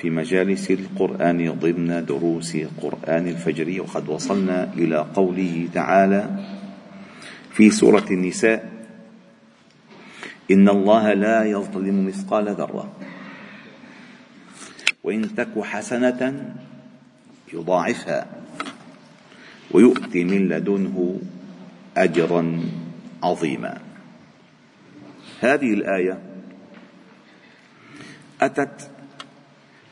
في مجالس القرآن ضمن دروس قرآن الفجر وقد وصلنا إلى قوله تعالى في سورة النساء إن الله لا يظلم مثقال ذرة وإن تك حسنة يضاعفها ويؤتي من لدنه أجرا عظيما. هذه الآية أتت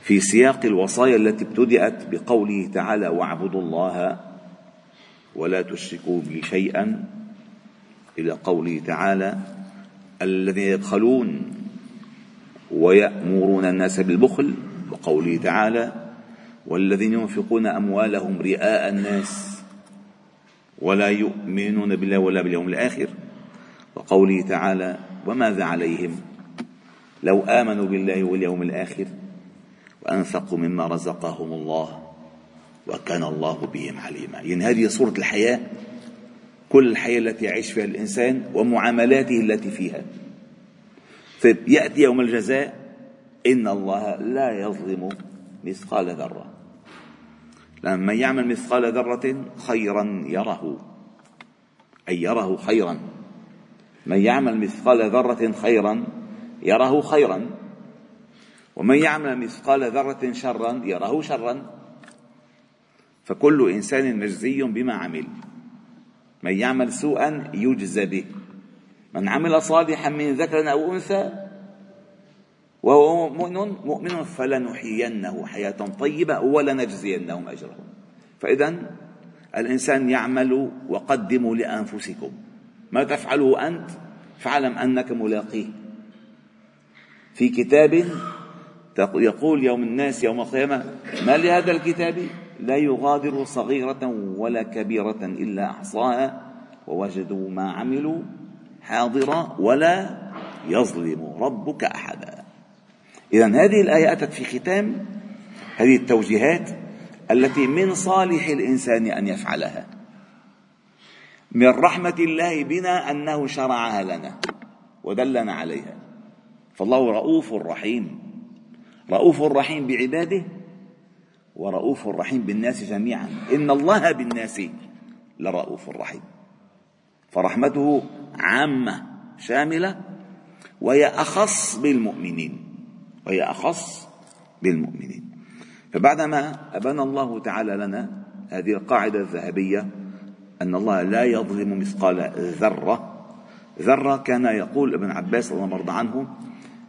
في سياق الوصايا التي ابتدأت بقوله تعالى واعبدوا الله ولا تشركوا به شيئا إلى قوله تعالى الذين يبخلون ويأمرون الناس بالبخل وقوله تعالى والذين ينفقون أموالهم رئاء الناس ولا يؤمنون بالله ولا باليوم الآخر وقوله تعالى وماذا عليهم؟ لو آمنوا بالله واليوم الآخر وأنفقوا مما رزقهم الله وكان الله بهم عليما يعني هذه صورة الحياة كل الحياة التي يعيش فيها الإنسان ومعاملاته التي فيها. طيب يأتي يوم الجزاء إن الله لا يظلم مثقال ذرة. لما يعمل مثقال ذرة خيرا يره أي يره خيرا. من يعمل مثقال ذرة خيرا يره خيرا. ومن يعمل مثقال ذرة شرا يره شرا. فكل إنسان مجزي بما عمل. من يعمل سوءا يجزى به. من عمل صالحا من ذكر أو أنثى وهو مؤمن مؤمن فلنحيينه حياة طيبة ولنجزينهم أجرهم. فإذا الإنسان يعمل وقدموا لأنفسكم. ما تفعله أنت؟ فاعلم أنك ملاقيه. في كتاب يقول يوم الناس يوم القيامة ما لهذا الكتاب؟ لا يغادر صغيرة ولا كبيرة إلا أحصاها ووجدوا ما عملوا حاضرا ولا يظلم ربك أحدا. إذا هذه الآية أتت في ختام هذه التوجيهات التي من صالح الإنسان أن يفعلها. من رحمة الله بنا أنه شرعها لنا ودلنا عليها. فالله رؤوف رحيم. رؤوف رحيم بعباده ورؤوف رحيم بالناس جميعا. إن الله بالناس لرؤوف رحيم. فرحمته عامة شاملة وهي أخص بالمؤمنين. وهي أخص بالمؤمنين. فبعدما أبان الله تعالى لنا هذه القاعدة الذهبية أن الله لا يظلم مثقال ذرة ذرة كان يقول ابن عباس الله مرضى عنه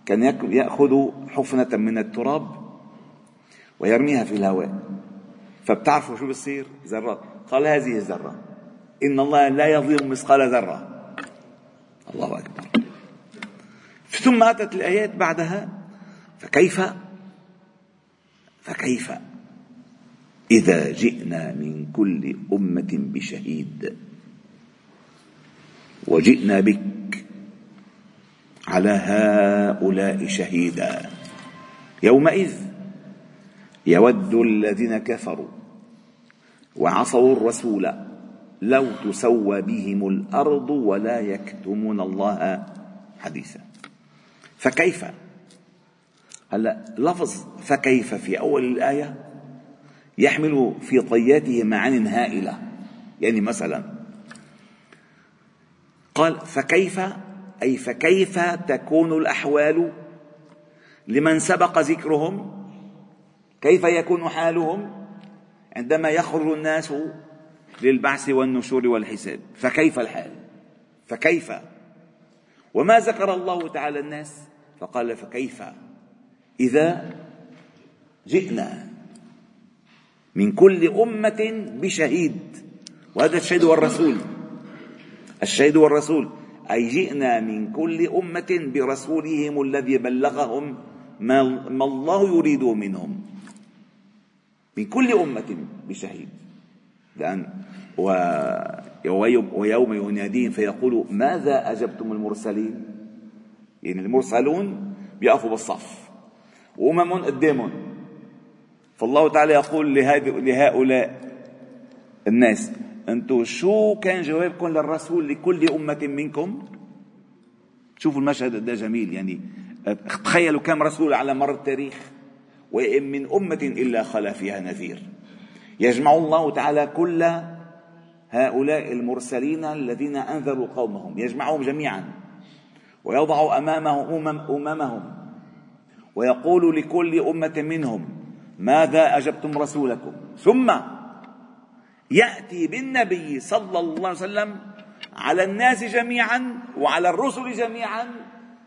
كان يأخذ حفنة من التراب ويرميها في الهواء. فبتعرفوا شو بصير ذرات قال هذه الذرة. إن الله لا يظلم مثقال ذرة. الله أكبر. ثم أتت الآيات بعدها. فكيف؟ فكيف؟ إذا جئنا من كل أمة بشهيد. وجئنا بك. على هؤلاء شهيدا. يومئذ يود الذين كفروا وعصوا الرسول لو تسوى بهم الأرض ولا يكتمون الله حديثا. فكيف؟ هلا لفظ فكيف في أول الآية؟ يحمل في طياته معان هائلة. يعني مثلا قال فكيف؟ أي فكيف تكون الأحوال لمن سبق ذكرهم؟ كيف يكون حالهم؟ عندما يخرج الناس للبعث والنشور والحساب فكيف الحال؟ فكيف؟ وما ذكر الله تعالى الناس؟ فقال فكيف؟ إذا جئنا من كل أمة بشهيد وهذا الشهيد هو الرسول الشهيد هو الرسول أي جئنا من كل أمة برسولهم الذي بلغهم ما الله يريد منهم. من كل أمة بشهيد. لأن ويوم يناديهم فيقول ماذا أجبتم المرسلين؟ يعني المرسلون بيقفوا بالصف. وأمم قدامهم فالله تعالى يقول لهؤلاء الناس أنتم شو كان جوابكم للرسول لكل أمة منكم؟ شوفوا المشهد ده جميل يعني تخيلوا كم رسول على مر التاريخ وإن من أمة إلا خلا فيها نذير. يجمع الله تعالى كل هؤلاء المرسلين الذين أنذروا قومهم يجمعهم جميعا ويضع أمامهم أمم أممهم ويقول لكل أمة منهم ماذا أجبتم رسولكم؟ ثم يأتي بالنبي صلى الله عليه وسلم على الناس جميعا وعلى الرسل جميعا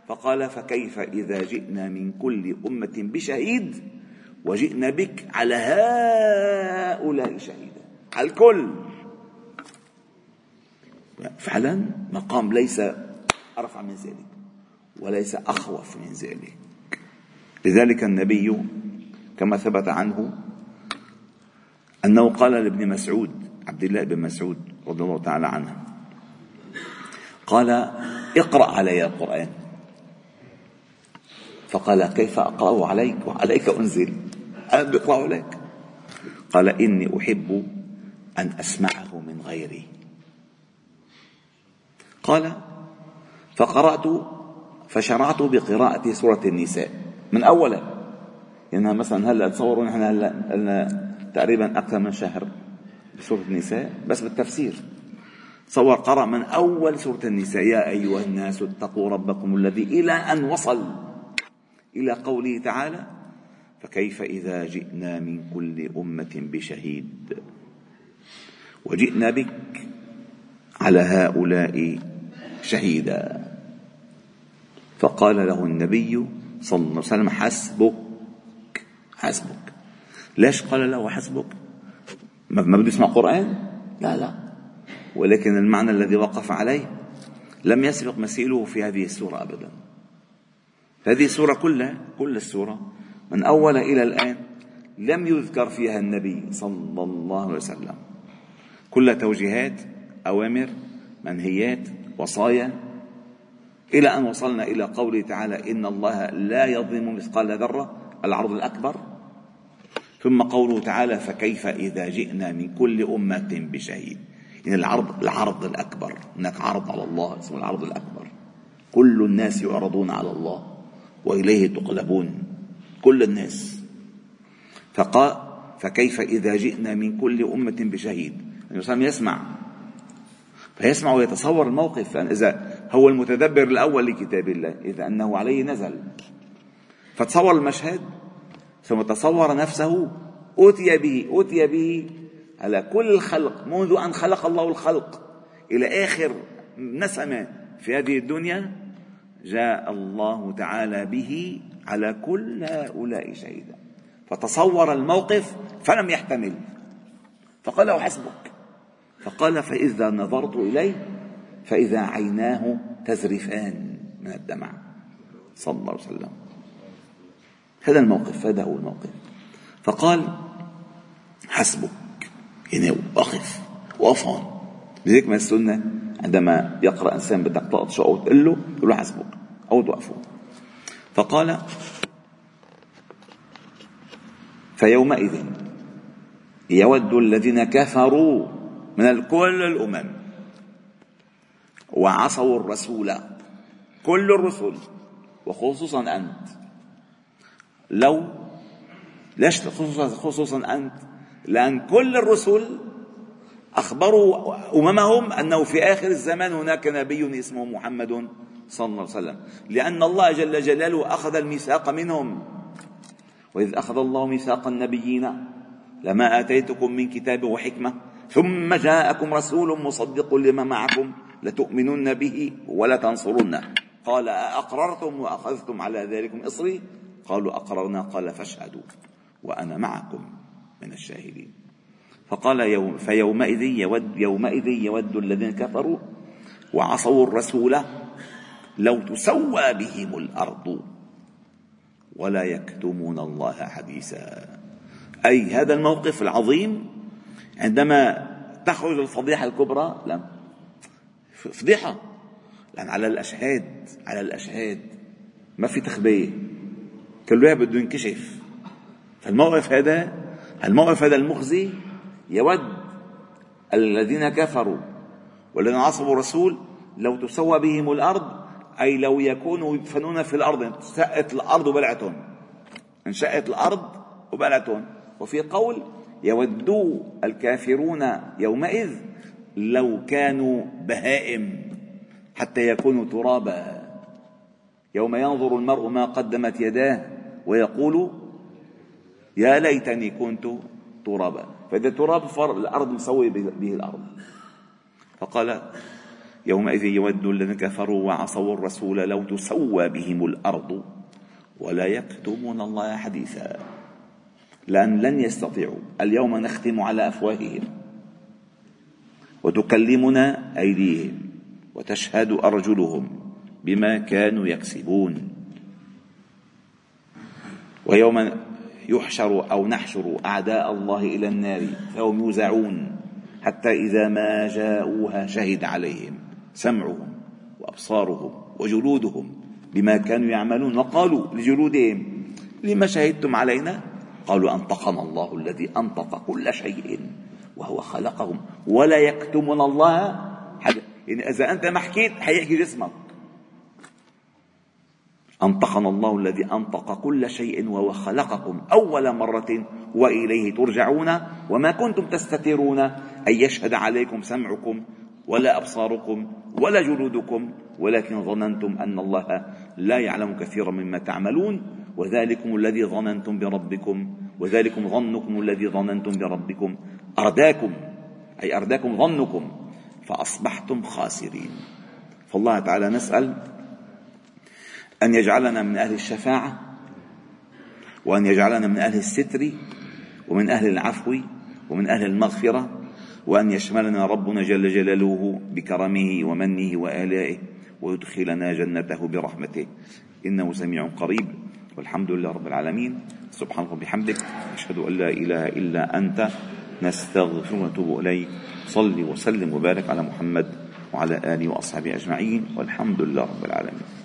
فقال فكيف إذا جئنا من كل أمة بشهيد وجئنا بك على هؤلاء شهيدا؟ على الكل. فعلا مقام ليس أرفع من ذلك وليس أخوف من ذلك. لذلك النبي كما ثبت عنه أنه قال لابن مسعود عبد الله بن مسعود رضي الله تعالى عنه. قال اقرأ علي القرآن. فقال كيف أقرأه عليك؟ وعليك أنزل. أنا بقرأه عليك. قال إني أحب أن أسمعه من غيري. قال فقرأت فشرعت بقراءة سورة النساء. من أولها لأنها مثلا هلا تصوروا نحن هلا تقريبا أكثر من شهر بسورة النساء بس بالتفسير. تصور قرأ من أول سورة النساء. يا أيها الناس اتقوا ربكم الذي إلى أن وصل إلى قوله تعالى فكيف إذا جئنا من كل أمة بشهيد؟ وجئنا بك على هؤلاء شهيدا. فقال له النبي صلى الله عليه وسلم حسبك حسبك. ليش قال له حسبك ما بده يسمع قرآن؟ لا لا. ولكن المعنى الذي وقف عليه لم يسبق مثيله في هذه السورة أبدا. هذه السورة كلها كل السورة من أول إلى الآن لم يذكر فيها النبي صلى الله عليه وسلم. كل توجيهات أوامر منهيات وصايا. إلى أن وصلنا إلى قوله تعالى إن الله لا يظلم مثقال ذرة العرض الأكبر. ثم قوله تعالى فكيف إذا جئنا من كل أمة بشهيد. يعني العرض العرض الأكبر. هناك عرض على الله اسمه العرض الأكبر. كل الناس يعرضون على الله وإليه تقلبون. كل الناس. فقال فكيف إذا جئنا من كل أمة بشهيد. الإنسان يسمع. فيسمع ويتصور الموقف. يعني إذا هو المتدبر الأول لكتاب الله إذا أنه عليه نزل. فتصور المشهد. ثم تصور نفسه أوتي به أوتي به على كل الخلق منذ أن خلق الله الخلق إلى آخر نسمة في هذه الدنيا جاء الله تعالى به على كل هؤلاء شهيدا. فتصور الموقف فلم يحتمل. فقال له حسبك. فقال فإذا نظرت إليه فإذا عيناه تزرفان من الدمع. صلى الله عليه وسلم. هذا الموقف هذا هو الموقف. فقال حسبك. يعني وقف هون لذلك من السنة عندما يقرأ إنسان بدك تقطشه أو تقول له تقول له حسبك. أو توقفه. فقال فيومئذ يود الذين كفروا من كل الأمم وعصوا الرسول كل الرسل وخصوصا أنت لو ليش خصوصا خصوصا أنت لأن كل الرسل أخبروا أممهم أنه في آخر الزمان هناك نبي اسمه محمد صلى الله عليه وسلم لأن الله جل جلاله أخذ الميثاق منهم وإذ أخذ الله ميثاق النبيين لما آتيتكم من كتاب وحكمة ثم جاءكم رسول مصدق لما معكم لتؤمنن به ولا تنصرنه. قال أأقررتم وأخذتم على ذلكم إصري؟ قالوا أقررنا؟ قال فاشهدوا وأنا معكم من الشاهدين. فقال يوم فيومئذ يود يومئذ يود الذين كفروا وعصوا الرسول لو تسوى بهم الأرض ولا يكتمون الله حديثا. أي هذا الموقف العظيم عندما تخرج الفضيحة الكبرى لا فضيحة لأن على الأشهاد على الأشهاد ما في تخبية كل واحد بده ينكشف. فالموقف هذا الموقف هذا المخزي يود الذين كفروا والذين عصبوا الرسول لو تسوى بهم الأرض أي لو يكونوا يدفنون في الأرض انشأت الأرض وبلعتهم. انشأت الأرض وبلعتهم. وفي قول يودوا الكافرون يومئذ لو كانوا بهائم حتى يكونوا ترابا. يوم ينظر المرء ما قدمت يداه ويقول يا ليتني كنت ترابا. فإذا تراب الأرض مسوي به الأرض. فقال يومئذ يود الذين كفروا وعصوا الرسول لو تسوى بهم الأرض ولا يكتمون الله حديثا. لأن لن يستطيعوا. اليوم نختم على أفواههم وتكلمنا أيديهم وتشهد أرجلهم بما كانوا يكسبون. ويوم يحشر أو نحشر أعداء الله إلى النار فهم يوزعون حتى إذا ما جاءوها شهد عليهم سمعهم وأبصارهم وجلودهم بما كانوا يعملون وقالوا لجلودهم لما شهدتم علينا؟ قالوا أنطقنا الله الذي أنطق كل شيء وهو خلقهم ولا يكتمون الله حاجة يعني إذا أنت ما حكيت حيحكي جسمك. أنطقنا الله الذي أنطق كل شيء وهو خلقكم أول مرة وإليه ترجعون وما كنتم تستترون أن يشهد عليكم سمعكم ولا أبصاركم ولا جلودكم ولكن ظننتم أن الله لا يعلم كثيرا مما تعملون وذلكم الذي ظننتم بربكم وذلكم ظنكم الذي ظننتم بربكم أرداكم أي أرداكم ظنكم فأصبحتم خاسرين. فالله تعالى نسأل أن يجعلنا من أهل الشفاعة وأن يجعلنا من أهل الستر ومن أهل العفو ومن أهل المغفرة وأن يشملنا ربنا جل جلاله بكرمه ومنه وآلائه ويدخلنا جنته برحمته. إنه سميع قريب. والحمد لله رب العالمين. سبحانك وبحمدك أشهد أن لا إله إلا أنت. نستغفر ونتوب إليك. صل وسلم وبارك على محمد وعلى آله وأصحابه أجمعين. والحمد لله رب العالمين.